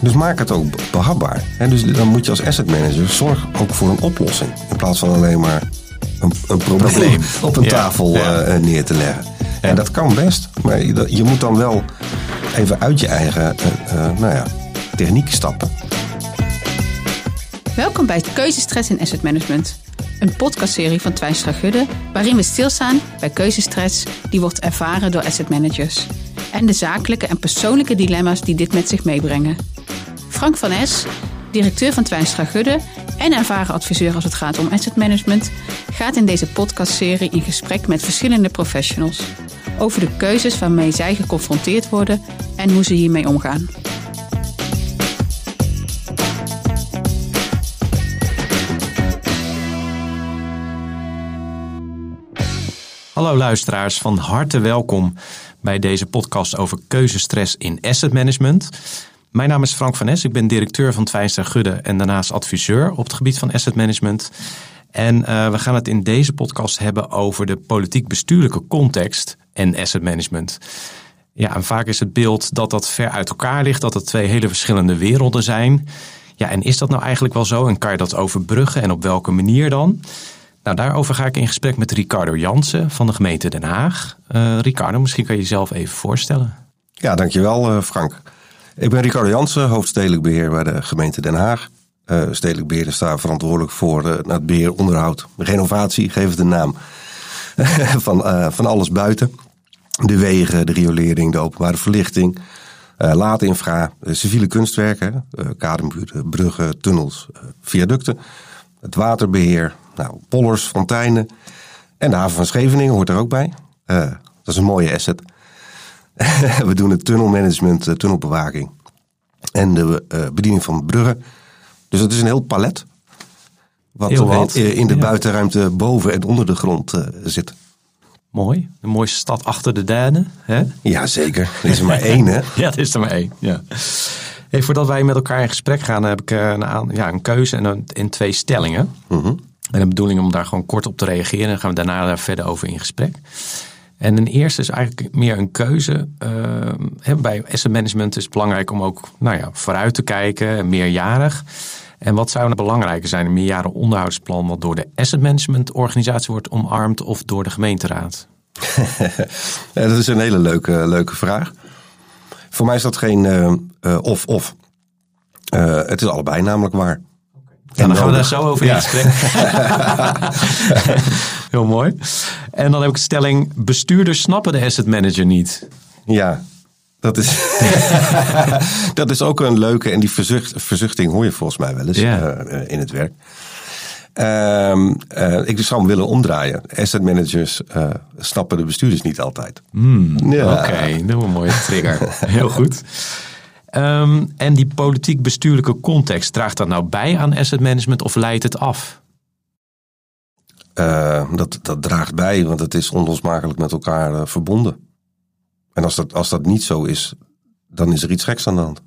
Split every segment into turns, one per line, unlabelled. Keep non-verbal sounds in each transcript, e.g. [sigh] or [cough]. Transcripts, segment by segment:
Dus maak het ook behapbaar. En dus dan moet je als asset manager zorg ook voor een oplossing. In plaats van alleen maar een, een probleem,
Probleem. [laughs]
op een
Ja,
tafel
ja.
eh, neer te leggen. En dat kan best. Maar je, je moet dan wel even uit je eigen eh, eh, nou ja, techniek stappen.
Welkom bij Keuzestress in Asset Management. Een podcastserie van Twijnstra Gudde waarin we stilstaan bij keuzestress die wordt ervaren door asset managers. En de zakelijke en persoonlijke dilemma's die dit met zich meebrengen. Frank van Es, directeur van Twijnstra Gudde en ervaren adviseur als het gaat om asset management, gaat in deze podcastserie in gesprek met verschillende professionals over de keuzes waarmee zij geconfronteerd worden en hoe ze hiermee omgaan.
Hallo luisteraars, van harte welkom bij deze podcast over keuzestress in asset management. Mijn naam is Frank van Es, ik ben directeur van Twijnstra Gudde en daarnaast adviseur op het gebied van asset management. En eh, we gaan het in deze podcast hebben over de politiek-bestuurlijke context en asset management. Ja, en vaak is het beeld dat dat ver uit elkaar ligt, dat het twee hele verschillende werelden zijn. Ja, en is dat nou eigenlijk wel zo en kan je dat overbruggen en op welke manier dan? Nou, daarover ga ik in gesprek met Ricardo Jansen van de gemeente Den Haag. Eh, Ricardo, misschien kan je jezelf even voorstellen.
Ja, dankjewel eh, Frank. Ik ben Ricardo Jansen, hoofdstedelijk beheer bij de gemeente Den Haag. Eh, stedelijk beheer is verantwoordelijk voor eh, het beheer, onderhoud, renovatie, geef het een naam. [laughs] van, eh, van alles buiten. De wegen, de riolering, de openbare verlichting, laadinfra, civiele kunstwerken, kadermuren, bruggen, tunnels, viaducten. Het waterbeheer, nou, pollers, fonteinen. En de haven van Scheveningen hoort er ook bij. Dat is een mooie asset. [laughs] We doen het tunnelmanagement, eh, tunnelbewaking en de eh, bediening van bruggen. Dus het is een heel palet. Wat,
Heel wat,
in, de buitenruimte boven en onder de grond eh, zit.
Mooi, de mooiste stad achter de derde. Hè?
Ja, zeker. Er is er maar één, hè? [laughs]
Ja, dat is er maar één. Ja. Hey, voordat wij met elkaar in gesprek gaan, heb ik eh, een, ja, een keuze en, een, en twee stellingen. En de bedoeling om daar gewoon kort op te reageren. En dan gaan we daarna daar verder over in gesprek. En een eerste is eigenlijk meer een keuze. Eh, bij asset management is het belangrijk om ook nou ja, vooruit te kijken, meerjarig. En wat zou nou belangrijker zijn? Een meerjaren onderhoudsplan wat door de asset management organisatie wordt omarmd of door de gemeenteraad? [laughs]
Dat is een hele leuke, leuke vraag. Voor mij is dat geen eh, eh, of-of. Eh, het is allebei namelijk waar.
Ja, dan gaan we daar zo over in
Ja.
gesprek. [laughs] Heel mooi. En dan heb ik de stelling, bestuurders snappen de asset manager niet.
Ja, dat is, [laughs] dat is ook een leuke. En die verzucht, verzuchting hoor je volgens mij wel eens
Ja.
eh, in het werk. Ehm, eh, ik zou hem willen omdraaien. Asset managers eh, snappen de bestuurders niet altijd. ja.
Oké, dat is een mooie trigger. Heel goed. Ehm, en die politiek-bestuurlijke context, draagt dat nou bij aan asset management of leidt het af?
Eh, dat, dat draagt bij, want het is onlosmakelijk met elkaar eh, verbonden. En als dat, als dat niet zo is, dan is er iets geks aan de hand.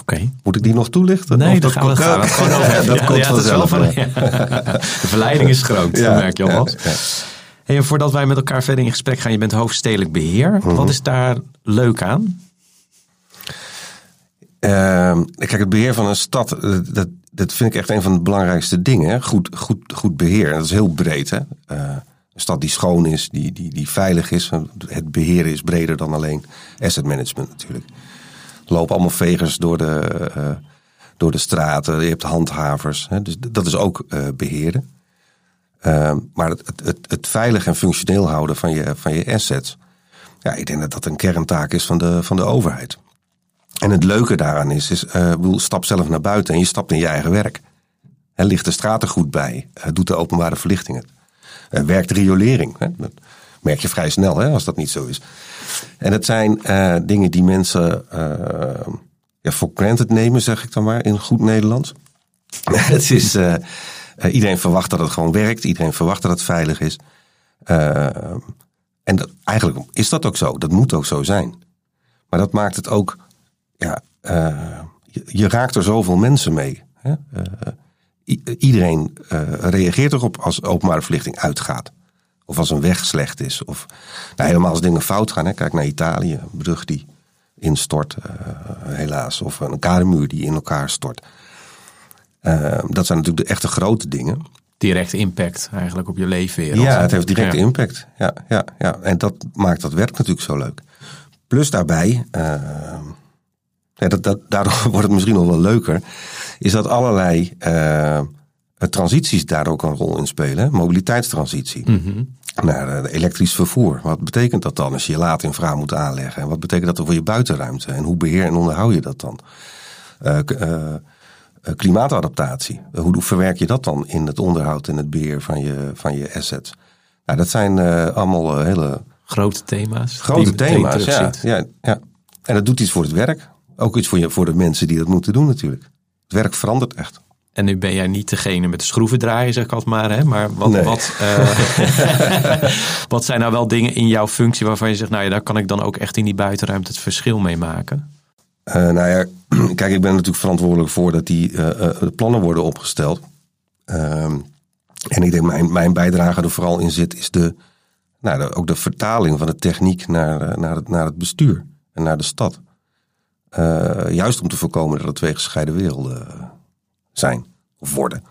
Oké.
Moet ik die nog toelichten?
Nee,
Of
daar gaan we,
komt-
gaan we het gewoon [laughs] over hebben.
dat
Ja,
komt
ja, is wel
vanzelf.
van-
ja.
ja. [laughs] De verleiding is groot,
Ja,
dat merk je alvast. en voordat wij met elkaar verder in gesprek gaan, je bent hoofdstedelijk beheer.
Mhm.
Wat is daar leuk aan?
Ehm, kijk, het beheer van een stad, eh, dat, dat vind ik echt een van de belangrijkste dingen. Goed, goed, goed beheer. Dat is heel breed. Hè? Eh, een stad die schoon is, die, die, die veilig is. Het beheren is breder dan alleen asset management natuurlijk. Er lopen allemaal vegers door de, eh, door de straten. Je hebt handhavers. Hè? Dus dat is ook eh, beheren. Ehm, maar het, het, het veilig en functioneel houden van je, van je assets. Ja, ik denk dat dat een kerntaak is van de, van de overheid. En het leuke daaraan is, is bedoel, stap zelf naar buiten en je stapt in je eigen werk. Hè, ligt de straat er goed bij? Eh, doet de openbare verlichting het? Eh, werkt riolering? Dat merk je vrij snel als dat niet zo is. En het zijn dingen die mensen ja, voor granted nemen, zeg ik dan maar, in goed Nederlands. [laughs] het is, iedereen verwacht dat het gewoon werkt. Iedereen verwacht dat het veilig is. En dat, eigenlijk is dat ook zo. Dat moet ook zo zijn. Maar dat maakt het ook ja, eh, je, je raakt er zoveel mensen mee. Hè? Eh, iedereen eh, reageert erop als openbare verlichting uitgaat. Of als een weg slecht is. Of nou, helemaal als dingen fout gaan. Hè? Kijk naar Italië, een brug die instort, helaas. Of een kademuur die in elkaar stort. dat zijn natuurlijk de echte grote dingen.
Direct impact eigenlijk op je leven.
Ja, het heeft direct impact. Ja, ja, ja. En dat maakt dat werk natuurlijk zo leuk. Plus daarbij, ja, dat, dat, daardoor [laughs] wordt het misschien nog wel leuker, is dat allerlei transities daar ook een rol in spelen. Mobiliteitstransitie.
Mm
Naar elektrisch vervoer. Wat betekent dat dan als je je laadinfra moet aanleggen? En wat betekent dat voor je buitenruimte? En hoe beheer en onderhoud je dat dan? Uh, uh, klimaatadaptatie. Hoe verwerk je dat dan in het onderhoud en het beheer van je, van je assets? Nou, dat zijn allemaal hele...
Grote thema's.
Grote thema's, ja, ja, ja. En dat doet iets voor het werk. Ook iets voor, je, voor de mensen die dat moeten doen natuurlijk. Het werk verandert echt.
En nu ben jij niet degene met de schroeven draaien, zeg ik altijd maar. Hè? Maar wat, wat, uh, [laughs] wat zijn nou wel dingen in jouw functie waarvan je zegt, nou ja, daar kan ik dan ook echt in die buitenruimte het verschil mee maken?
Uh, nou ja, [clears throat] kijk, ik ben natuurlijk verantwoordelijk voor dat die uh, plannen worden opgesteld. Ehm, en ik denk, mijn, mijn bijdrage er vooral in zit, is de, nou, de, ook de vertaling van de techniek naar, naar, het, naar het bestuur en naar de stad. Juist om te voorkomen dat het twee gescheiden werelden zijn of worden.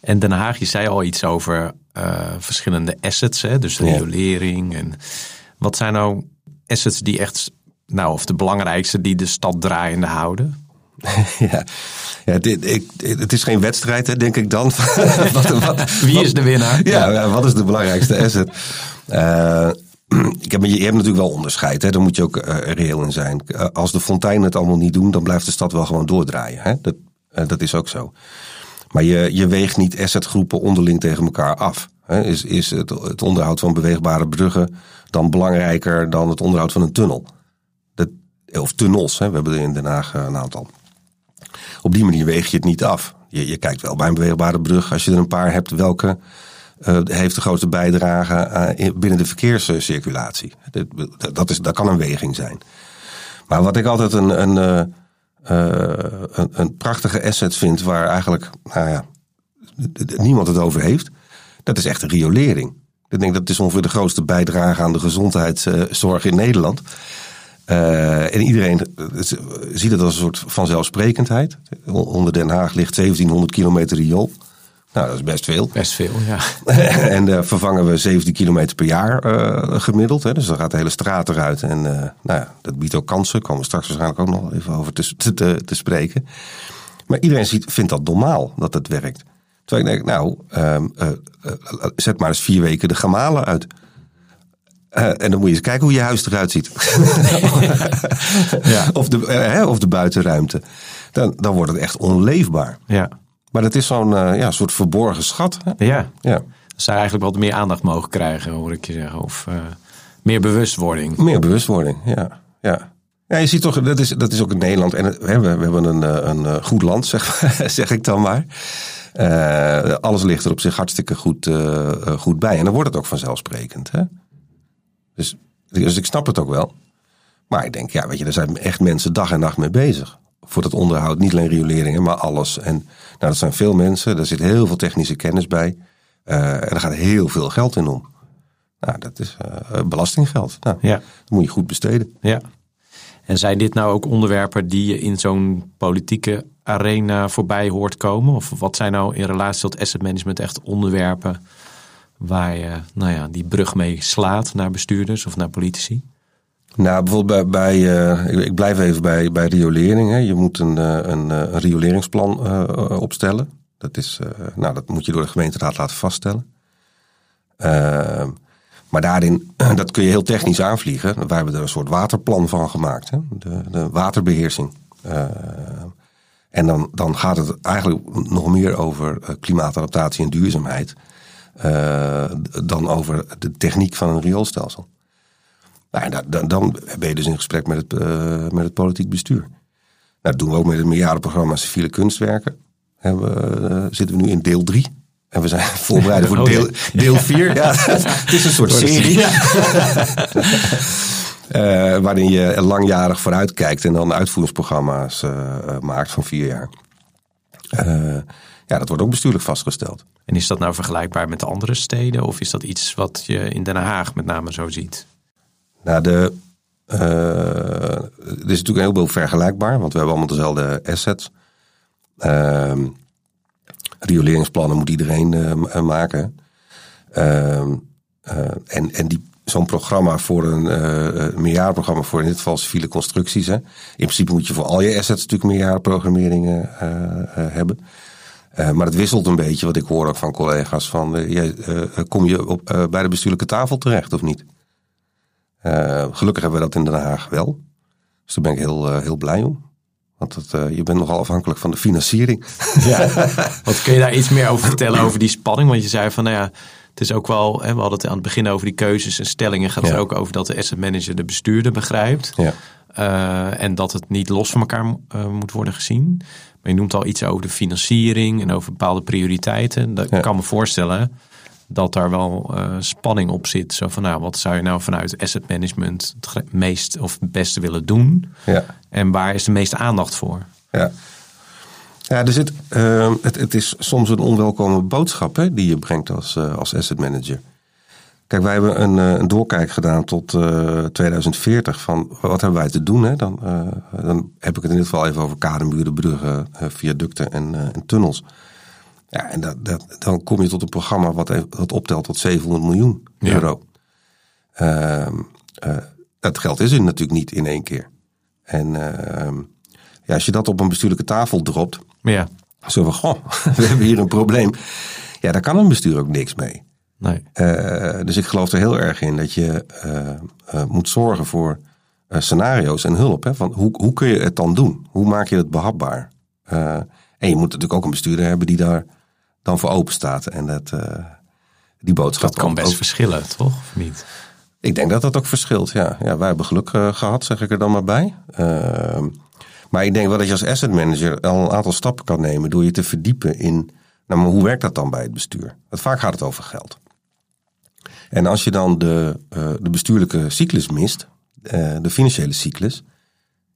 En Den Haag, je zei al iets over uh, verschillende assets, hè? dus regulering. En wat zijn nou assets die echt, nou, of de belangrijkste die de stad draaiende houden? [laughs]
ja, ja dit, ik, het is geen wedstrijd, hè, denk ik dan. [laughs]
wat, wat, Wie is de winnaar?
Ja, wat is de belangrijkste asset? Uh, [clears throat] ik heb, je hebt natuurlijk wel onderscheid, hè? daar moet je ook uh, reëel in zijn. als de fonteinen het allemaal niet doen, dan blijft de stad wel gewoon doordraaien. Hè? Dat, uh, dat is ook zo. Maar je, je weegt niet assetgroepen onderling tegen elkaar af. Is, is het, het onderhoud van beweegbare bruggen dan belangrijker dan het onderhoud van een tunnel? Dat, of tunnels, hè? we hebben er in Den Haag eh, een aantal. Op die manier weeg je het niet af. Je, je kijkt wel bij een beweegbare brug, als je er een paar hebt, welke heeft de grootste bijdrage uh, binnen de verkeerscirculatie. Dat, is, dat kan een weging zijn. Maar wat ik altijd een, een, uh, een, een, prachtige asset vindt waar eigenlijk nou ja, niemand het over heeft. Dat is echt de riolering. Ik denk dat is ongeveer de grootste bijdrage aan de gezondheidszorg in Nederland. Uh, en iedereen ziet het als een soort vanzelfsprekendheid. Onder Den Haag ligt 1700 kilometer riool. Nou, dat is best veel.
Best veel, ja. [laughs]
en uh, vervangen we 17 kilometer per jaar uh, gemiddeld. Hè. Dus dan gaat de hele straat eruit. En uh, nou ja, dat biedt ook kansen. Daar komen we straks waarschijnlijk ook nog even over te, te, te spreken. Maar iedereen ziet, vindt dat normaal, dat het werkt. Terwijl ik denk, nou, um, zet maar eens vier weken de gamalen uit. en dan moet je eens kijken hoe je huis eruit ziet. [laughs] ja. [laughs] of, de, of de buitenruimte. Dan, dan wordt het echt onleefbaar.
Ja.
Maar dat is zo'n uh, ja, soort verborgen schat. Hè?
Ja. ja. Zou eigenlijk wat meer aandacht mogen krijgen, hoor ik je zeggen. Of uh, meer bewustwording.
Meer bewustwording, ja. ja. Ja, je ziet toch, dat is, dat is ook in Nederland. En we, we hebben een, eh, een goed land, [laughs] zeg, zeg ik dan maar. Uh, alles ligt er op zich hartstikke goed, uh, goed bij. En dan wordt het ook vanzelfsprekend. Hè? Dus, dus ik snap het ook wel. Maar ik denk, ja, weet je, er zijn echt mensen dag en nacht mee bezig voor dat onderhoud. Niet alleen rioleringen, maar alles. En nou, dat zijn veel mensen. Daar zit heel veel technische kennis bij. Uh, en er gaat heel veel geld in om. Nou, dat is uh, belastinggeld. Nou, ja. Dat moet je goed besteden.
Ja. En zijn dit nou ook onderwerpen die je in zo'n politieke arena voorbij hoort komen? Of wat zijn nou in relatie tot asset management echt onderwerpen waar je nou ja, die brug mee slaat naar bestuurders of naar politici?
Nou, bijvoorbeeld bij, bij uh, ik blijf even bij, bij riolering. Hè. Je moet een, uh, een, uh, een rioleringsplan opstellen. Dat, is, nou, dat moet je door de gemeenteraad laten vaststellen. Ehm, maar daarin, [clears throat] dat kun je heel technisch aanvliegen. Wij hebben er een soort waterplan van gemaakt. Hè. De, de waterbeheersing. Ehm, en dan, dan gaat het eigenlijk nog meer over klimaatadaptatie en duurzaamheid. dan over de techniek van een rioolstelsel. Nou, dan, dan ben je dus in gesprek met het, uh, met het politiek bestuur. Nou, dat doen we ook met het meerjarenprogramma Civiele Kunstwerken. Hebben, uh, zitten we nu in deel 3. En we zijn [laughs] voorbereid voor [laughs] oh, deel, deel 4. Ja, [laughs] het is een soort serie. Ja. uh, waarin je langjarig vooruit kijkt en dan uitvoeringsprogramma's maakt van vier jaar. ja, dat wordt ook bestuurlijk vastgesteld.
En is dat nou vergelijkbaar met de andere steden? Of is dat iets wat je in Den Haag met name zo ziet?
Nou, de, er is natuurlijk heel veel vergelijkbaar, want we hebben allemaal dezelfde assets. Ehm, rioleringsplannen moet iedereen maken. Ehm, en, en die, zo'n programma voor een uh, meerjarenprogramma voor in dit geval civiele constructies. Hè. In principe moet je voor al je assets natuurlijk meerjarenprogrammering uh, hebben. maar het wisselt een beetje, wat ik hoor ook van collega's. Van, kom je op, bij de bestuurlijke tafel terecht of niet? Gelukkig hebben we dat in Den Haag wel. Dus daar ben ik heel, heel blij om. Want dat, je bent nogal afhankelijk van de financiering.
Ja, [laughs] wat kun je daar iets meer over vertellen over die spanning? Want je zei van, nou ja, het is ook wel, hè, we hadden het aan het begin over die keuzes en stellingen. Gaat het ook over dat de asset manager de bestuurder begrijpt. Ja. Uh, en dat het niet los van elkaar uh, moet worden gezien. Maar je noemt al iets over de financiering en over bepaalde prioriteiten. Dat ja. kan me voorstellen dat daar wel uh, spanning op zit. Zo van, nou, wat zou je nou vanuit asset management het meest of het beste willen doen? Ja. En waar is de meeste aandacht voor?
Ja. Ja, er zit, uh, het, het, is soms een onwelkome boodschap hè, die je brengt als, uh, als asset manager. Kijk, wij hebben een, uh, een doorkijk gedaan tot uh, 2040 van wat hebben wij te doen. Hè? Dan, dan heb ik het in dit geval even over kademuren, bruggen, viaducten en, en, tunnels. Ja, en dat, dat, dan kom je tot een programma wat, wat optelt tot 700 miljoen euro. Ehm, dat geld is er natuurlijk niet in één keer. En ehm, ja, als je dat op een bestuurlijke tafel dropt, ja. zo van, goh, we hebben hier een probleem. Ja, daar kan een bestuur ook niks mee. Nee. Uh, dus ik geloof er heel erg in dat je uh, uh, moet zorgen voor scenario's en hulp. Hè, van hoe, hoe kun je het dan doen? Hoe maak je het behapbaar? en je moet natuurlijk ook een bestuurder hebben die daar dan voor open staat. En dat, die boodschap.
Dat kan best verschillen, toch? Of niet?
Ik denk dat dat ook verschilt, ja. ja wij hebben geluk gehad, zeg ik er dan maar bij. Maar ik denk wel dat je als asset manager al een aantal stappen kan nemen door je te verdiepen in, nou maar hoe werkt dat dan bij het bestuur? Want vaak gaat het over geld. En als je dan de, uh, de bestuurlijke cyclus mist, de financiële cyclus,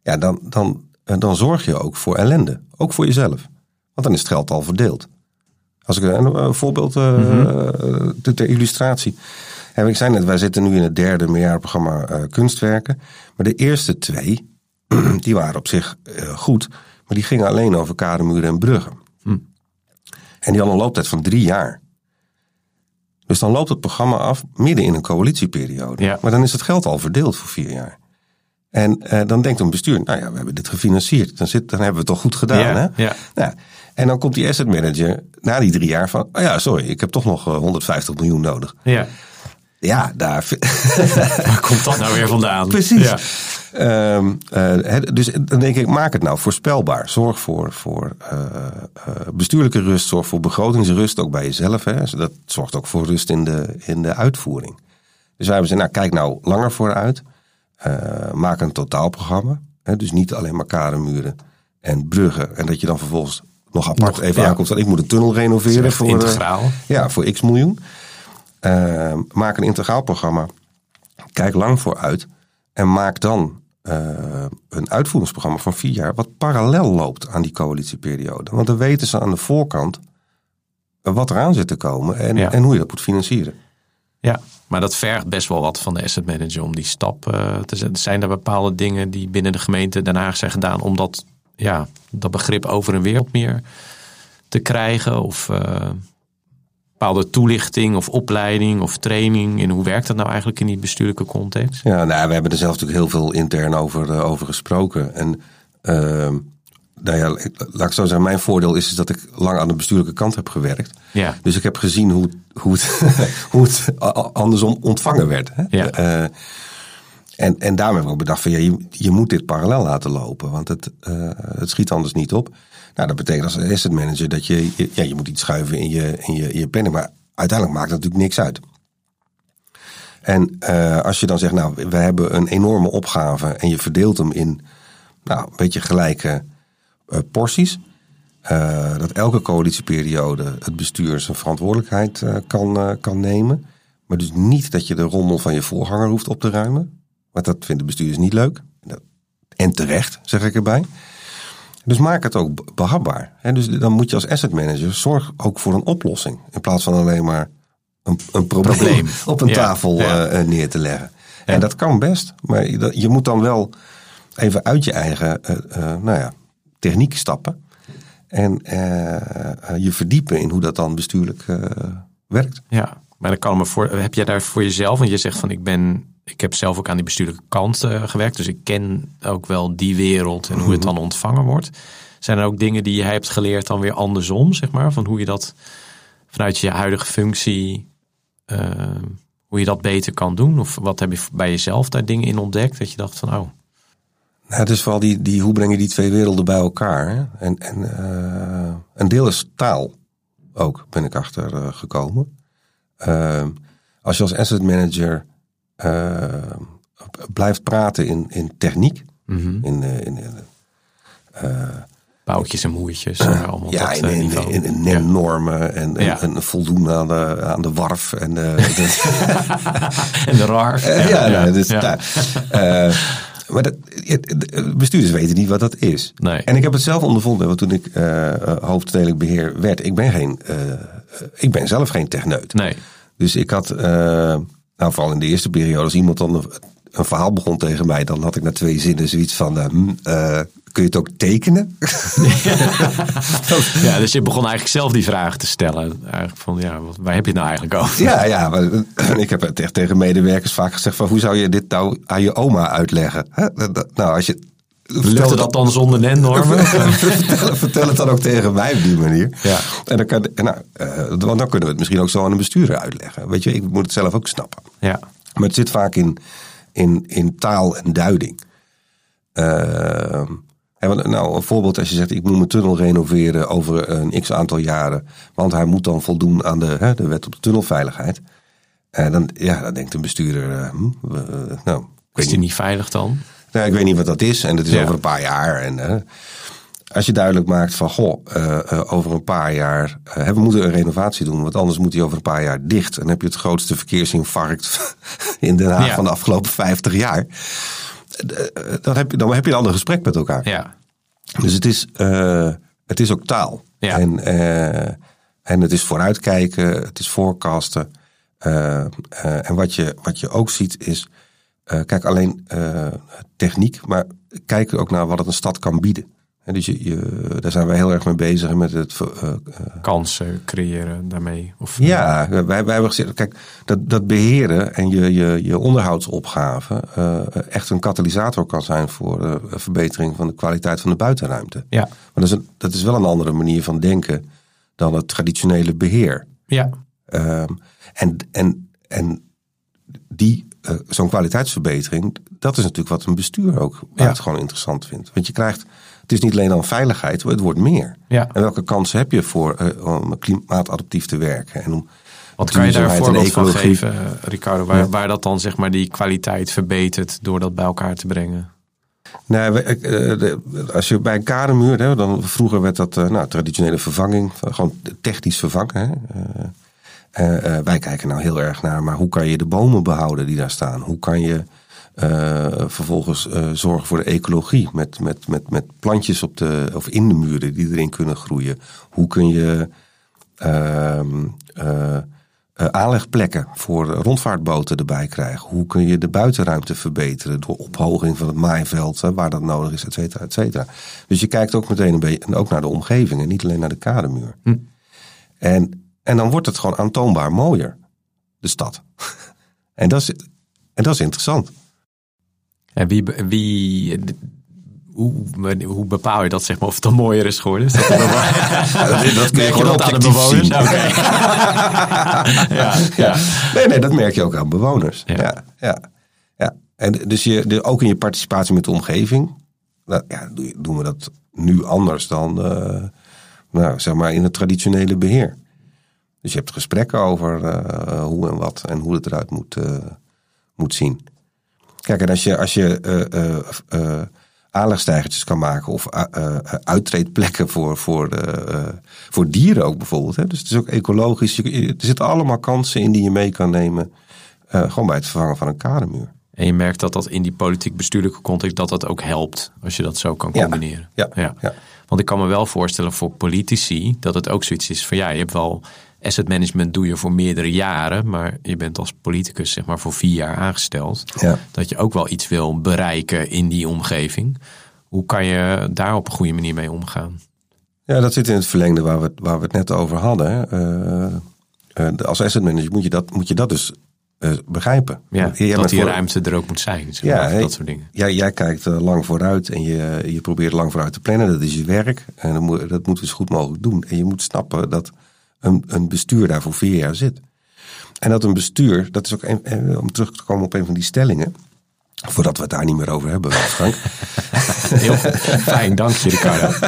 ja, dan, dan, dan zorg je ook voor ellende. Ook voor jezelf. Want dan is het geld al verdeeld. Als ik een voorbeeld mm-hmm. ter illustratie. En ik zei net, wij zitten nu in het derde meerjarenprogramma kunstwerken. Maar de eerste twee, [clears throat] die waren op zich uh, goed, maar die gingen alleen over kademuren en bruggen. Hm. En die hadden een looptijd van drie jaar. Dus dan loopt het programma af midden in een coalitieperiode. Ja. Maar dan is het geld al verdeeld voor vier jaar. En uh, dan denkt een bestuur, nou ja, we hebben dit gefinancierd. Dan, zit, dan hebben we het toch goed gedaan. Ja, hè? Ja. Nou, en dan komt die asset manager na die drie jaar van, oh ja, sorry, ik heb toch nog 150 miljoen nodig. Ja. Ja, daar. [laughs]
Waar komt dat nou weer vandaan?
Precies. Ja. Um, uh, dus dan denk ik, maak het nou voorspelbaar. Zorg voor, voor uh, uh, bestuurlijke rust, zorg voor begrotingsrust ook bij jezelf. Hè. Dat zorgt ook voor rust in de, in de uitvoering. Dus wij hebben gezegd, nou kijk nou langer vooruit. maak een totaalprogramma. Hè, dus niet alleen maar kademuren en bruggen. En dat je dan vervolgens nog apart nog, even ja. aankomt. Ik moet een tunnel renoveren.
Voor, integraal.
ja, voor x miljoen. Uh, maak een integraal programma. Kijk lang vooruit. En maak dan uh, een uitvoeringsprogramma van vier jaar. wat parallel loopt aan die coalitieperiode. Want dan weten ze aan de voorkant. wat eraan zit te komen. en, en hoe je dat moet financieren.
Ja, maar dat vergt best wel wat van de asset manager om die stap uh, te zetten. Zijn er bepaalde dingen die binnen de gemeente Den Haag zijn gedaan om dat, ja, dat begrip over en weer wat meer te krijgen? Of uh, bepaalde toelichting of opleiding of training? En hoe werkt dat nou eigenlijk in die bestuurlijke context?
Ja, nou, we hebben er zelf natuurlijk heel veel intern over, uh, over gesproken. En uh, nou ja, laat ik zo zeggen, mijn voordeel is, is dat ik lang aan de bestuurlijke kant heb gewerkt. Ja. Dus ik heb gezien hoe, hoe, het, hoe het [laughs] andersom ontvangen werd. Hè? Ja. En, en daarom heb ik ook bedacht van ja, je, moet dit parallel laten lopen, want het, uh, het schiet anders niet op. Nou, dat betekent als asset manager dat je, ja, je moet iets schuiven in je, in je, in je planning. Maar uiteindelijk maakt het natuurlijk niks uit. En uh, als je dan zegt, nou, we hebben een enorme opgave en je verdeelt hem in nou, een beetje gelijke uh, porties. Dat elke coalitieperiode het bestuur zijn verantwoordelijkheid kan, kan nemen. Maar dus niet dat je de rommel van je voorganger hoeft op te ruimen. Want dat vinden bestuurders niet leuk. En terecht, zeg ik erbij. Dus maak het ook behapbaar. dus dan moet je als asset manager zorg ook voor een oplossing. In plaats van alleen maar een, een probleem, [laughs] op een tafel eh, eh, neer te leggen. En dat kan best, maar je, je moet dan wel even uit je eigen eh, nou ja, techniek stappen. En je verdiepen in hoe dat dan bestuurlijk werkt.
Ja, maar dan kan me voor. Heb jij daar voor jezelf? Want je zegt van ik ben. Ik heb zelf ook aan die bestuurlijke kant eh, gewerkt. Dus ik ken ook wel die wereld en hoe het dan ontvangen wordt. Zijn er ook dingen die jij hebt geleerd dan weer andersom, zeg maar? Van hoe je dat vanuit je huidige functie. eh, hoe je dat beter kan doen? Of wat heb je bij jezelf daar dingen in ontdekt? Dat je dacht van, oh,
Nou, het is vooral die, die, hoe breng je die twee werelden bij elkaar? hè? En, en eh, een deel is taal ook, ben ik achter eh, gekomen. Ehm, als je als asset manager blijft praten in, in techniek, in, eh, in, in,
boutjes en moertjes. en allemaal
ja,
dat
in,
eh,
in, NEM-normen en, en,
Ja.
en voldoen aan de, aan de warf. En, eh, [laughs] de-
En de RAR.
Eh, ja, nou, dus,
ja.
nou, eh, maar dat, bestuurders weten niet wat dat is.
Nee.
En ik heb het zelf ondervonden, want toen ik eh eh, hoofdstedelijk beheer werd, ik ben, geen, eh, eh, ik ben zelf geen techneut.
Nee.
Dus ik had, eh, nou vooral in de eerste periode, als iemand dan een, een verhaal begon tegen mij, dan had ik na twee zinnen zoiets van, eh, hm, eh, kun je het ook tekenen? [laughs]
Ja, dus je begon eigenlijk zelf die vraag te stellen. Eigenlijk van, ja, waar heb je het nou eigenlijk over?
ja, ja, maar, eh, ik heb het echt tegen medewerkers vaak gezegd van, hoe zou je dit nou aan je oma uitleggen? Hè? Nou, als je...
Lukte dat dan zonder NEN-normen? [laughs]
vertel, vertel het dan ook tegen mij op die manier.
Ja.
En dan, kan, en nou, eh, want dan kunnen we het misschien ook zo aan een bestuurder uitleggen. Weet je, ik moet het zelf ook snappen.
Ja.
Maar het zit vaak in, in, in taal en duiding. En wat- nou, een voorbeeld als je zegt, ik moet mijn tunnel renoveren over een x aantal jaren. Want hij moet dan voldoen aan de, hè, de wet op de tunnelveiligheid. En dan, ja, dan denkt een bestuurder, eh, hm, eh, nou,
Is die
niet
veilig dan?
Nou, ik weet niet wat dat is en het is
Ja.
over een paar jaar. En, als je duidelijk maakt van, goh, eh, eh, over een paar jaar, eh, we moeten een renovatie doen, want anders moet hij over een paar jaar dicht. En dan heb je het grootste verkeersinfarct [laughs] in Den Haag
Ja.
van de afgelopen 50 jaar. Dan heb, je, dan heb je een ander gesprek met elkaar.
Ja.
Dus het is, het is ook taal.
Ja.
En, en het is vooruitkijken, het is forecasten. Eh, en wat je, wat je ook ziet is, eh, kijk alleen eh, techniek, maar kijk ook naar wat het een stad kan bieden. En dus je, je, daar zijn wij heel erg mee bezig met het. eh,
Kansen creëren daarmee. Of,
ja, wij, wij hebben gezegd, kijk, dat, dat beheren en je, je, je onderhoudsopgave echt een katalysator kan zijn voor verbetering van de kwaliteit van de buitenruimte.
Ja.
Maar dat is, een, dat is wel een andere manier van denken dan het traditionele beheer.
Ja.
Ehm, en, en, en die, eh, zo'n kwaliteitsverbetering, dat is natuurlijk wat een bestuur ook
Ja.
buitengewoon interessant vindt. Want je krijgt, het is niet alleen dan veiligheid, het wordt meer.
Ja.
En welke kansen heb je voor eh, om klimaatadaptief te werken? En om
Wat kan je daar een voorbeeld van geven, eh, Ricardo? Waar, waar dat dan zeg maar die kwaliteit verbetert door dat bij elkaar te brengen?
Nou, als je bij een kademuur, dan vroeger werd dat nou, traditionele vervanging, van gewoon technisch vervangen. Hè. Eh, eh, wij kijken nou heel erg naar, maar hoe kan je de bomen behouden die daar staan? Hoe kan je eh, vervolgens zorgen voor de ecologie met, met, met, met plantjes op de, of in de muren die erin kunnen groeien? Hoe kun je eh, aanlegplekken voor rondvaartboten erbij krijgen? Hoe kun je de buitenruimte verbeteren door ophoging van het maaiveld, waar dat nodig is, et cetera, et cetera. Dus je kijkt ook meteen een beetje en ook naar de omgeving en niet alleen naar de kademuur. En, en dan wordt het gewoon aantoonbaar mooier, de stad. [laughs] en, dat is, en dat is interessant.
En wie, wie, hoe, hoe bepaal je dat, zeg maar, of het dan mooier is geworden? Is dat, [laughs] [laughs]
dat, dat kun je
Merk je
gewoon
dat aan de bewoners? ja, ja.
Nee, nee, dat merk je ook aan bewoners.
Ja.
Ja. Ja, En dus je, de, ook in je participatie met de omgeving, nou, ja, doen we dat nu anders dan eh, nou, zeg maar in het traditionele beheer. Dus je hebt gesprekken over eh, hoe en wat en hoe het eruit moet, eh, moet zien. Kijk, en als je, als je eh, aanlegstijgertjes kan maken of uittreedplekken voor, voor, voor dieren ook bijvoorbeeld. Hè? Dus het is ook ecologisch. Je- er zitten allemaal kansen in die je mee kan nemen. gewoon bij het vervangen van een kademuur.
En je merkt dat dat in die politiek-bestuurlijke context dat dat ook helpt. Als je dat zo kan
Ja.
combineren.
Ja, ja.
Want ik kan me wel voorstellen voor politici dat het ook zoiets is van ja, je hebt wel asset management doe je voor meerdere jaren, maar je bent als politicus zeg maar voor vier jaar aangesteld.
Ja.
Dat je ook wel iets wil bereiken in die omgeving. Hoe kan je daar op een goede manier mee omgaan?
Ja, dat zit in het verlengde waar we, waar we het net over hadden. Eh, eh, als asset manager moet je dat, moet je dat dus eh, begrijpen.
Ja,
Jij
dat die
voor-
ruimte er ook moet zijn. Zeg
Ja, hey,
dat soort dingen.
Jij, jij kijkt lang vooruit en je, je probeert lang vooruit te plannen. Dat is je werk. En dat, moet, dat moeten we zo goed mogelijk doen. En je moet snappen dat een, een bestuur daar voor vier jaar zit. En dat een bestuur, dat is ook een, eh, om terug te komen op een van die stellingen. Voordat we het daar niet meer over hebben, Frank. [laughs]
Heel fijn, dank je Ricardo. [laughs]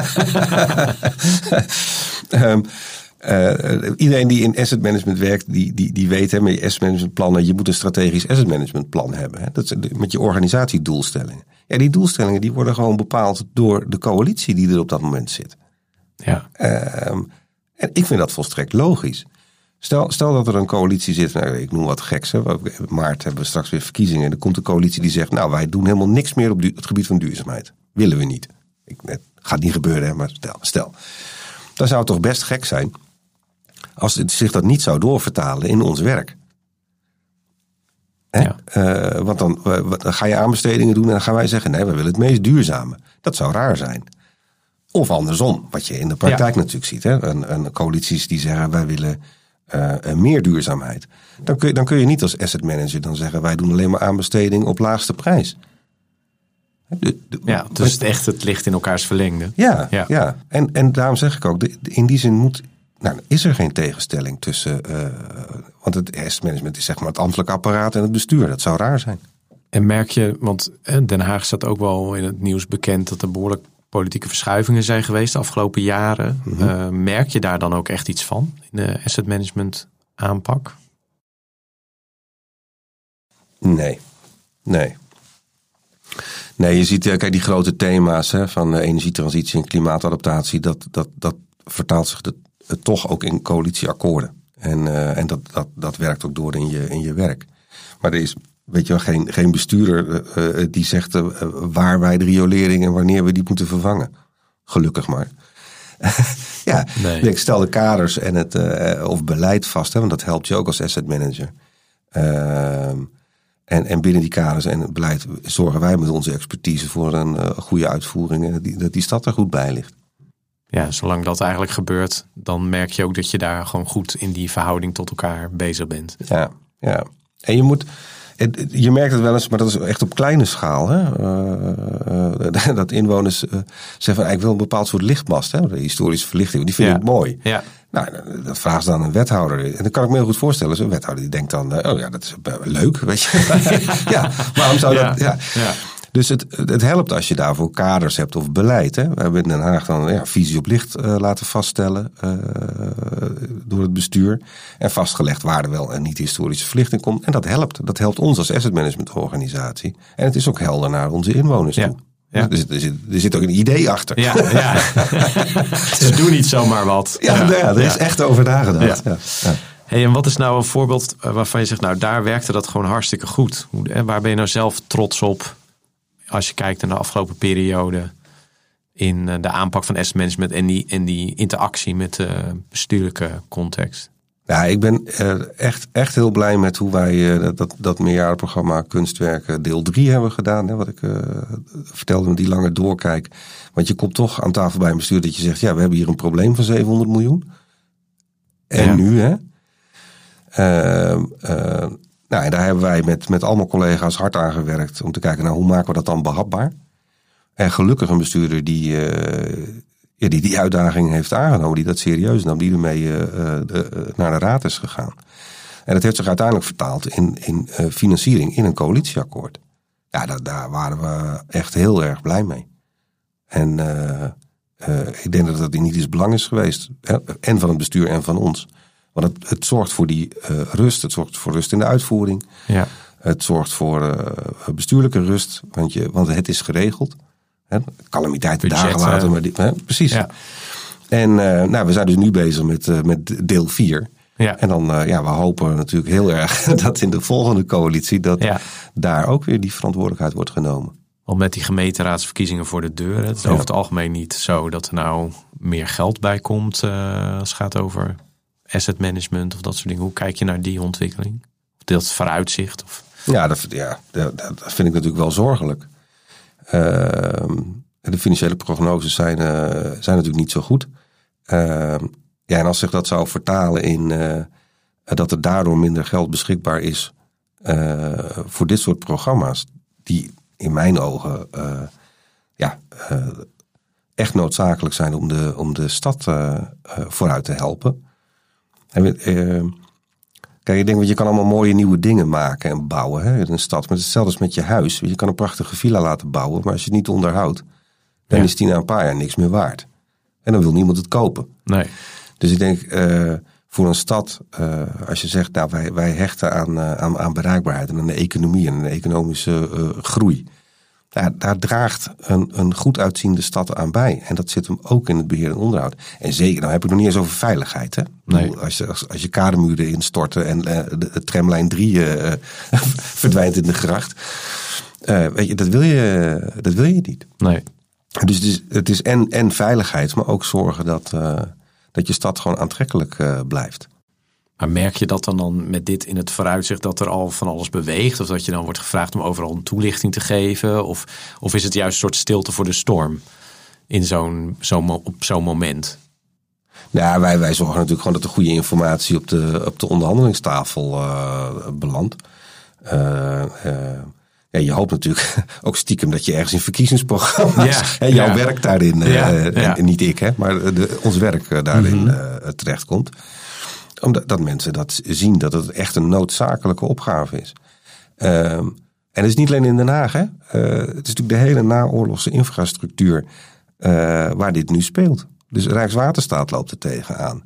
Ehm, eh, iedereen die in asset management werkt, die, die, die weet hè, met je asset management plannen, je moet een strategisch asset management plan hebben. Hè. Dat is met je organisatiedoelstellingen. Ja, die doelstellingen die worden gewoon bepaald door de coalitie die er op dat moment zit.
Ja,
Ehm, en ik vind dat volstrekt logisch. Stel, stel dat er een coalitie zit, nou, ik noem wat geks. Hè. Maart hebben we straks weer verkiezingen. En er komt een coalitie die zegt, nou wij doen helemaal niks meer op het gebied van duurzaamheid. Willen we niet. Ik, het gaat niet gebeuren, hè, maar stel, stel. Dan zou het toch best gek zijn als het zich dat niet zou doorvertalen in ons werk. Hè?
Ja.
Eh, want dan, eh, dan ga je aanbestedingen doen en dan gaan wij zeggen, nee, we willen het meest duurzame. Dat zou raar zijn. Of andersom, wat je in de praktijk natuurlijk ziet. Hè? Een, een coalities die zeggen wij willen eh, meer duurzaamheid. Dan kun, je, dan kun je niet als asset manager dan zeggen wij doen alleen maar aanbesteding op laagste prijs. De- de-
ja dus het echt, het ligt in elkaars verlengde.
ja,
Ja.
ja. En, en daarom zeg ik ook, de- in die zin moet, nou, is er geen tegenstelling tussen, eh, want het asset management is zeg maar het ambtelijk apparaat en het bestuur. Dat zou raar zijn.
En merk je, want Den Haag staat ook wel in het nieuws bekend dat er behoorlijk politieke verschuivingen zijn geweest de afgelopen jaren. Eh, merk je daar dan ook echt iets van in de asset management aanpak?
Nee, nee. Nee, je ziet, eh, kijk, die grote thema's hè, van eh, energietransitie en klimaatadaptatie, dat, dat, dat vertaalt zich de, toch ook in coalitieakkoorden. En, en dat, dat, dat werkt ook door in je, in je werk. Maar er is, weet je wel, geen, geen bestuurder eh, eh, die zegt eh, waar wij de riolering en wanneer we die moeten vervangen. Gelukkig maar. [laughs] ja,
Nee.
ik stel de kaders en het, of beleid vast, hè, want dat helpt je ook als asset manager. Ehm, en, en binnen die kaders en het beleid zorgen wij met onze expertise voor een goede uitvoering en dat die, dat die stad er goed bij ligt.
Ja, zolang dat eigenlijk gebeurt, dan merk je ook dat je daar gewoon goed in die verhouding tot elkaar bezig bent.
Ja, ja. En je moet, je merkt het wel eens, maar dat is echt op kleine schaal. Hè? Eh, eh, [laughs] dat inwoners eh, zeggen van, ik wil een bepaald soort lichtmast, hè? de historische verlichting, die vind
Ja.
ik mooi.
Ja,
Nou, dat vraagt ze dan een wethouder. En dan kan ik me heel goed voorstellen. Zo'n wethouder die denkt dan, oh ja, dat is leuk, weet je. [laughs] ja, waarom zou
Ja,
dat... Ja. Dus het, het helpt als je daarvoor kaders hebt of beleid. Hè. We hebben in Den Haag dan ja, visie op licht eh, laten vaststellen eh, door het bestuur. En vastgelegd waar er wel en niet historische verlichting komt. En dat helpt. Dat helpt ons als asset management organisatie. En het is ook helder naar onze inwoners
Ja.
toe.
Ja.
Dus er, zit, er zit ook een idee achter.
ja, ja. [laughs] Ze doen niet zomaar wat.
Ja, ja, er is echt over nagedacht.
Ja.
Ja. Ja.
Hey, en wat is nou een voorbeeld eh, waarvan je zegt, nou daar werkte dat gewoon hartstikke goed? Waar ben je nou zelf trots op als je kijkt naar de afgelopen periode in eh, de aanpak van asset management en die, en die interactie met de bestuurlijke context?
Ja, ik ben eh, echt, echt heel blij met hoe wij eh, dat, dat meerjarenprogramma Kunstwerken deel 3 hebben gedaan. Hè, wat ik vertelde met die lange doorkijk. Want je komt toch aan tafel bij een bestuur dat je zegt... ja, we hebben hier een probleem van 700 miljoen. En
Ja.
nu, hè? Ehm, eh, en daar hebben wij met, met allemaal collega's hard aan gewerkt... om te kijken, nou, hoe maken we dat dan behapbaar? En gelukkig een bestuurder die, eh, die die uitdaging heeft aangenomen, die dat serieus nam, die ermee eh, naar de raad is gegaan. En dat heeft zich uiteindelijk vertaald in, in financiering in een coalitieakkoord. Ja, daar, daar waren we echt heel erg blij mee. En ik denk dat dat in ieders belang is geweest. Hè, En van het bestuur en van ons. Want het, het zorgt voor die eh, rust. Het zorgt voor rust in de uitvoering.
Ja,
Het zorgt voor eh, bestuurlijke rust. Want, je, want het is geregeld. Hè, calamiteiten,
Budget,
dagen later. Maar die, hè, precies.
ja.
En eh, nou, we zijn dus nu bezig met, met deel 4.
Ja.
En dan, ja, we hopen natuurlijk heel erg [laughs] dat in de volgende coalitie... dat
Ja.
daar ook weer die verantwoordelijkheid wordt genomen.
Want met die gemeenteraadsverkiezingen voor de deur, het is
Ja.
over het algemeen niet zo dat er nou meer geld bij komt als het gaat over asset management of dat soort dingen. Hoe kijk je naar die ontwikkeling? Of dat vooruitzicht? Of...
Ja, dat, ja dat, dat vind ik natuurlijk wel zorgelijk. Ehm, de financiële prognoses zijn, eh, zijn natuurlijk niet zo goed. Ehm, ja, en als zich dat zou vertalen in uh, dat er daardoor minder geld beschikbaar is uh, voor dit soort programma's, die in mijn ogen ja, echt noodzakelijk zijn om de, om de stad vooruit te helpen. En, Kijk, ik denk, want je kan allemaal mooie nieuwe dingen maken en bouwen hè, in een stad. Maar hetzelfde als met je huis. Je kan een prachtige villa laten bouwen, maar als je het niet onderhoudt, dan is die na een paar jaar niks meer waard. En dan wil niemand het kopen.
Nee.
Dus ik denk, uh, voor een stad, uh, als je zegt, nou, wij, wij hechten aan, uh, aan, aan, bereikbaarheid en aan de economie en aan de economische groei. Daar draagt een, een goed uitziende stad aan bij. En dat zit hem ook in het beheer en onderhoud. En zeker, nou heb ik nog niet eens over veiligheid. Hè?
Nee.
Als, je, als, als je kademuren instorten en uh, de, de, tramlijn 3 uh, [laughs] verdwijnt in de gracht. Uh, weet je, dat wil je, dat wil je niet.
Nee.
Dus het is, het is en, en veiligheid, maar ook zorgen dat, dat je stad gewoon aantrekkelijk blijft.
Maar merk je dat dan, dan met dit in het vooruitzicht dat er al van alles beweegt? Of dat je dan wordt gevraagd om overal een toelichting te geven? Of, of is het juist een soort stilte voor de storm in zo'n, zo'n, op zo'n moment?
Nou, wij, wij zorgen natuurlijk gewoon dat de goede informatie op de, op de onderhandelingstafel uh, belandt. Uh, uh, ja, je hoopt natuurlijk [laughs] ook stiekem dat je ergens in verkiezingsprogramma's ja, [laughs] jouw ja. werk daarin, en, niet ik, hè, maar de, ons werk daarin mm -hmm. terechtkomt omdat dat mensen dat zien, dat het echt een noodzakelijke opgave is. Um, en het is niet alleen in Den Haag. Hè? Uh, het is natuurlijk de hele naoorlogse infrastructuur uh, waar dit nu speelt. Dus Rijkswaterstaat loopt er tegenaan.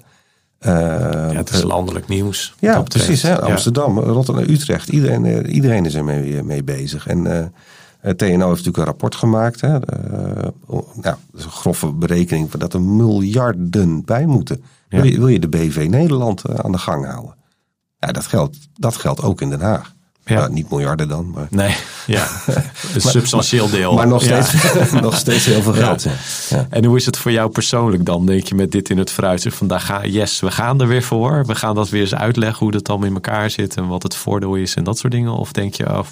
Uh, ja, het is landelijk nieuws.
Ja, precies. Hè? Amsterdam, Rotterdam, Utrecht. Iedereen, iedereen is er mee, mee bezig. En TNO heeft natuurlijk een rapport gemaakt. Hè? nou, dat is een grove berekening dat er miljarden bij moeten. Ja. Wil, je, wil, je, de BV Nederland uh, aan de gang houden? Ja, dat geldt, dat geldt ook in Den Haag. Ja. Nou, niet miljarden dan, maar...
Nee, ja. [laughs] Een substantieel deel.
Maar nog steeds, ja. [laughs] nog steeds heel veel geld.
Ja. En hoe is het voor jou persoonlijk dan, denk je, met dit in het vooruitzicht? Van, daar ga, yes, we gaan er weer voor. We gaan dat weer eens uitleggen hoe dat dan in elkaar zit en wat het voordeel is en dat soort dingen. Of denk je, oh,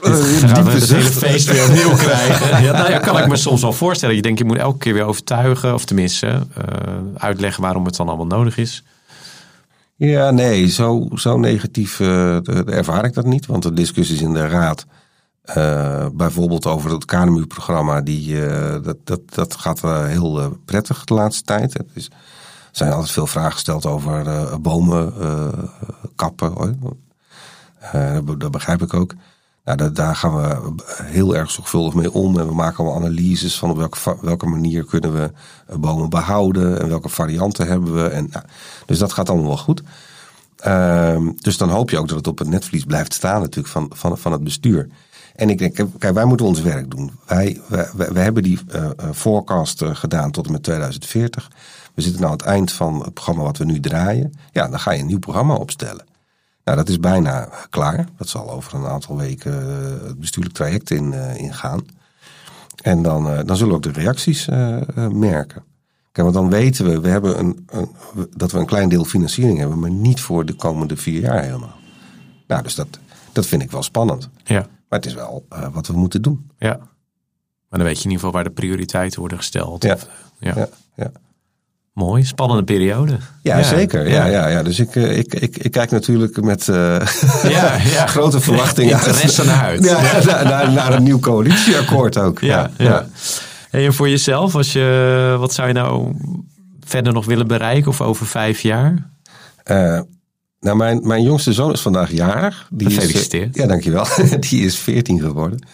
gaan we het hele feest weer opnieuw [laughs] krijgen. Ja, nou ja, kan ik me soms wel voorstellen. Je denkt, je moet elke keer weer overtuigen. Of tenminste, uh, uitleggen waarom het dan allemaal nodig is.
Ja, nee, zo, zo negatief uh, ervaar ik dat niet. Want de discussies in de raad, uh, bijvoorbeeld over het KNMU-programma, die, uh, dat, dat, dat gaat heel prettig de laatste tijd. Het is, er zijn altijd veel vragen gesteld over bomen kappen. dat begrijp ik ook. Nou, daar gaan we heel erg zorgvuldig mee om. En we maken allemaal analyses van op welke, welke manier kunnen we bomen behouden. En welke varianten hebben we. En, dus dat gaat allemaal wel goed. Uh, dus dan hoop je ook dat het op het netvlies blijft staan natuurlijk van, van, van het bestuur. En ik denk, kijk, wij moeten ons werk doen. Wij, wij, wij hebben die uh, forecast gedaan tot en met 2040. We zitten nou aan het eind van het programma wat we nu draaien. Ja, dan ga je een nieuw programma opstellen. Nou, dat is bijna klaar. Dat zal over een aantal weken eh, het bestuurlijk traject in, uh, ingaan. En dan, uh, dan zullen we ook de reacties merken. Kijk, want dan weten we, we hebben een, een, dat we een klein deel financiering hebben, maar niet voor de komende vier jaar helemaal. Nou, dus dat, dat vind ik wel spannend.
Ja.
Maar het is wel wat we moeten doen.
Ja. Maar dan weet je in ieder geval waar de prioriteiten worden gesteld.
Ja.
Of,
ja. ja. ja.
Mooi, spannende periode.
Ja, ja zeker. Ja, ja. Ja, Dus ik, ik, ik, ik kijk natuurlijk met uh,
ja, ja. [laughs]
grote verwachtingen
Interesse naar uit. [laughs]
Ja, [laughs] naar, naar, naar, een nieuw coalitieakkoord ook.
Ja, ja. En voor jezelf, als je, wat zou je nou verder nog willen bereiken of over vijf jaar?
Uh, nou, mijn, mijn jongste zoon is vandaag jarig.
Die Gefeliciteerd.
Is, ja, dankjewel. Die is veertien geworden.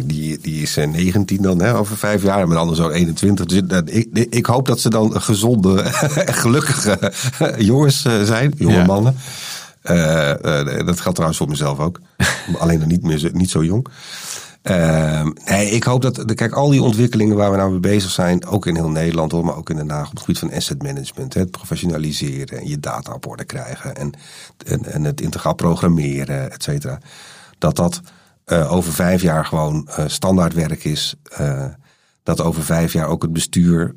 Die, die is 19 eh, dan, hè, over vijf jaar. En mijn andere zo'n 21. Dus ik, ik hoop dat ze dan gezonde [laughs] gelukkige [laughs] jongens eh, zijn. Jonge ja. mannen. Uh, uh, dat geldt trouwens voor mezelf ook. [laughs] Alleen dan niet, meer, niet zo jong. Uh, nee, ik hoop dat, kijk, al die ontwikkelingen waar we nou mee bezig zijn, ook in heel Nederland hoor, maar ook in Den Haag op het gebied van asset management, hè, het professionaliseren en je data op orde krijgen en, en, en het integraal programmeren, et cetera. Dat dat uh, over vijf jaar gewoon uh, standaardwerk is. Uh, dat over vijf jaar ook het bestuur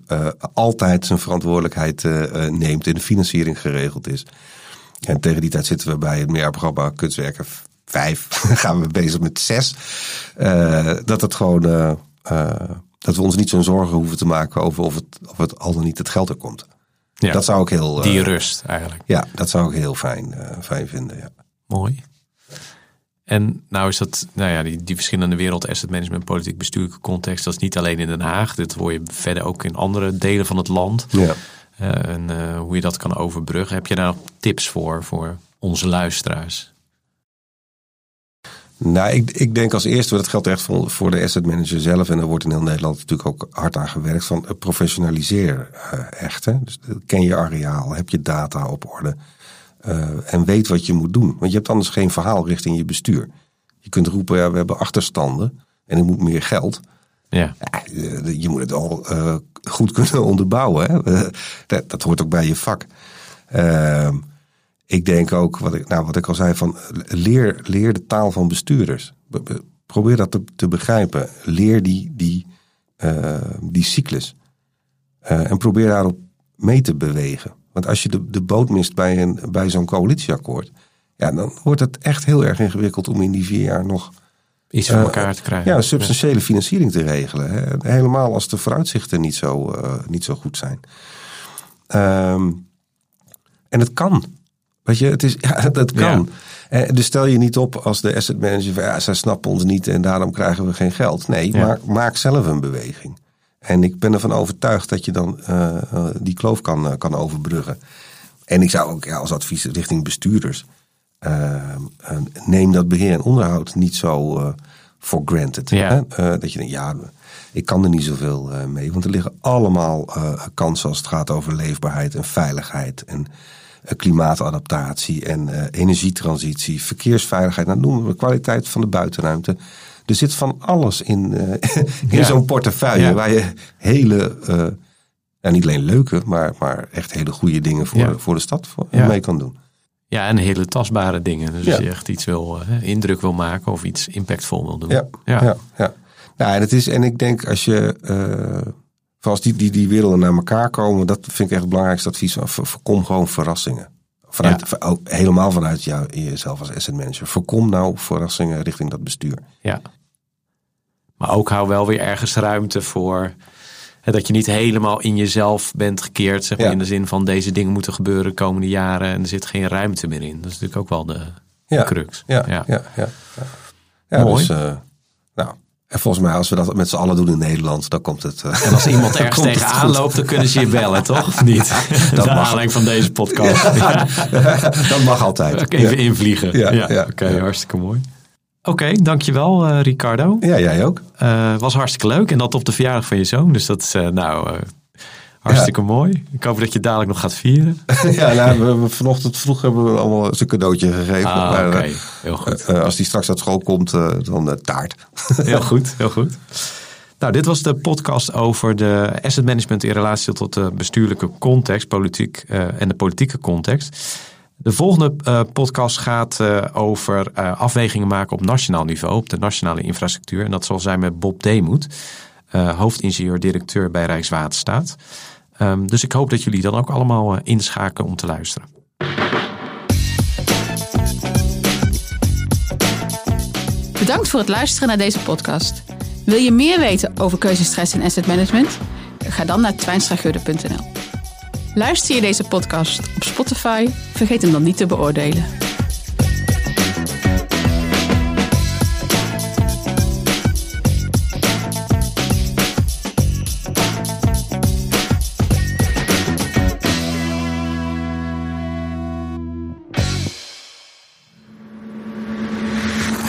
altijd zijn verantwoordelijkheid neemt en de financiering geregeld is. En tegen die tijd zitten we bij het meerprogramma Kunstwerken vijf, [laughs] gaan we bezig met zes. dat het gewoon, dat we ons niet zo'n zorgen hoeven te maken over of het, of het al dan niet het geld er komt. Ja, dat zou ik heel.
Die rust eigenlijk.
Ja, dat zou ik heel fijn, fijn vinden. Ja.
Mooi. En nou is dat, nou ja, die, die verschillende wereld, asset management, politiek, bestuurlijke context, dat is niet alleen in Den Haag. Dit hoor je verder ook in andere delen van het land. Ja. Uh, en uh, hoe je dat kan overbruggen. Heb je daar nog tips voor, voor onze luisteraars?
Nou, ik, ik denk als eerste, dat geldt echt voor, voor de asset manager zelf. En er wordt in heel Nederland natuurlijk ook hard aan gewerkt. Van eh, professionaliseer uh, echt. Hè? Dus ken je areaal, heb je data op orde. Uh, en weet wat je moet doen. Want je hebt anders geen verhaal richting je bestuur. Je kunt roepen, ja, we hebben achterstanden en ik moet meer geld. Ja. ja eh, je moet het al uh, goed kunnen [laughs] onderbouwen. Hè? Dat, dat, hoort ook bij je vak. Uh, ik denk ook, wat ik, nou, wat ik al zei, van leer, leer de taal van bestuurders. Probeer dat te, te begrijpen. Leer die, die, die cyclus. en probeer daarop mee te bewegen. Want als je de, de boot mist bij, een, bij zo'n coalitieakkoord, ja, dan wordt het echt heel erg ingewikkeld om in die vier jaar nog
iets voor uh, elkaar te krijgen.
Ja, een substantiële financiering te regelen. Hè. Helemaal als de vooruitzichten niet zo, uh, niet zo goed zijn. Um, en het kan. Weet je, het is, [laughs] ja, dat kan. Ja. Uh, dus stel je niet op als de asset manager van ja, zij snappen ons niet en daarom krijgen we geen geld. Nee, ja. maak, maak zelf een beweging. En ik ben ervan overtuigd dat je dan uh, die kloof kan, uh, kan overbruggen. En ik zou ook ja, als advies richting bestuurders. Uh, neem dat beheer en onderhoud niet zo for granted. Ja. Hè? dat je denkt, ja, ik kan er niet zoveel mee. Want er liggen allemaal kansen als het gaat over leefbaarheid en veiligheid. En klimaatadaptatie en energietransitie, verkeersveiligheid. Nou, noemen we kwaliteit van de buitenruimte. Er zit van alles in, uh, [laughs] in zo'n portefeuille waar je hele, uh, ja, niet alleen leuke, maar, maar echt hele goede dingen voor, voor de stad voor, mee kan doen.
Ja, en hele tastbare dingen. Dus als je echt iets wil, uh, indruk wil maken of iets impactvol wil doen.
Ja, ja. ja, ja. Nou, en, het is, en ik denk als je, als die, die, die werelden naar elkaar komen, dat vind ik echt het belangrijkste advies. Voorkom gewoon verrassingen. Vanuit, ja. helemaal vanuit jou, jezelf als asset manager. Voorkom nou verrassingen richting dat bestuur.
Ja. Maar ook hou wel weer ergens ruimte voor. Hè, dat je niet helemaal in jezelf bent gekeerd. Zeg maar, In de zin van deze dingen moeten gebeuren de komende jaren. En er zit geen ruimte meer in. Dat is natuurlijk ook wel de,
ja.
crux.
Ja, ja, ja. ja, ja. Mooi. Dus, uh, nou, en volgens mij, als we dat met z'n allen doen in Nederland, dan komt het.
Uh, en als iemand [laughs] ergens tegenaan loopt, dan kunnen ze je bellen, [laughs] toch? Of niet? dat mag aanleiding van deze podcast. Ja. [laughs]
dat mag altijd.
Even invliegen. Ja, ja. oké, okay, hartstikke mooi. Oké, okay, dankjewel uh, Ricardo.
Ja, jij ook.
Uh, was hartstikke leuk en dat op de verjaardag van je zoon. Dus dat is uh, nou hartstikke ja. mooi. Ik hoop dat je dadelijk nog gaat vieren. [laughs]
ja, nou, we, we, vanochtend vroeg hebben we allemaal een cadeautje gegeven.
Ah, Oké, okay. heel goed.
als die straks uit school komt, dan taart. [laughs]
heel goed, heel goed. Nou, dit was de podcast over de asset management in relatie tot de bestuurlijke context, politiek en de politieke context. De volgende podcast gaat over afwegingen maken op nationaal niveau, op de nationale infrastructuur. En dat zal zijn met Bob Deemoet, hoofdingenieur-directeur bij Rijkswaterstaat. Um, dus ik hoop dat jullie dan ook allemaal inschakelen om te luisteren.
Bedankt voor het luisteren naar deze podcast. Wil je meer weten over keuzestress en asset management? Ga dan naar twijnstragudde.nl. Luister je deze podcast op Spotify? Vergeet hem dan niet te beoordelen.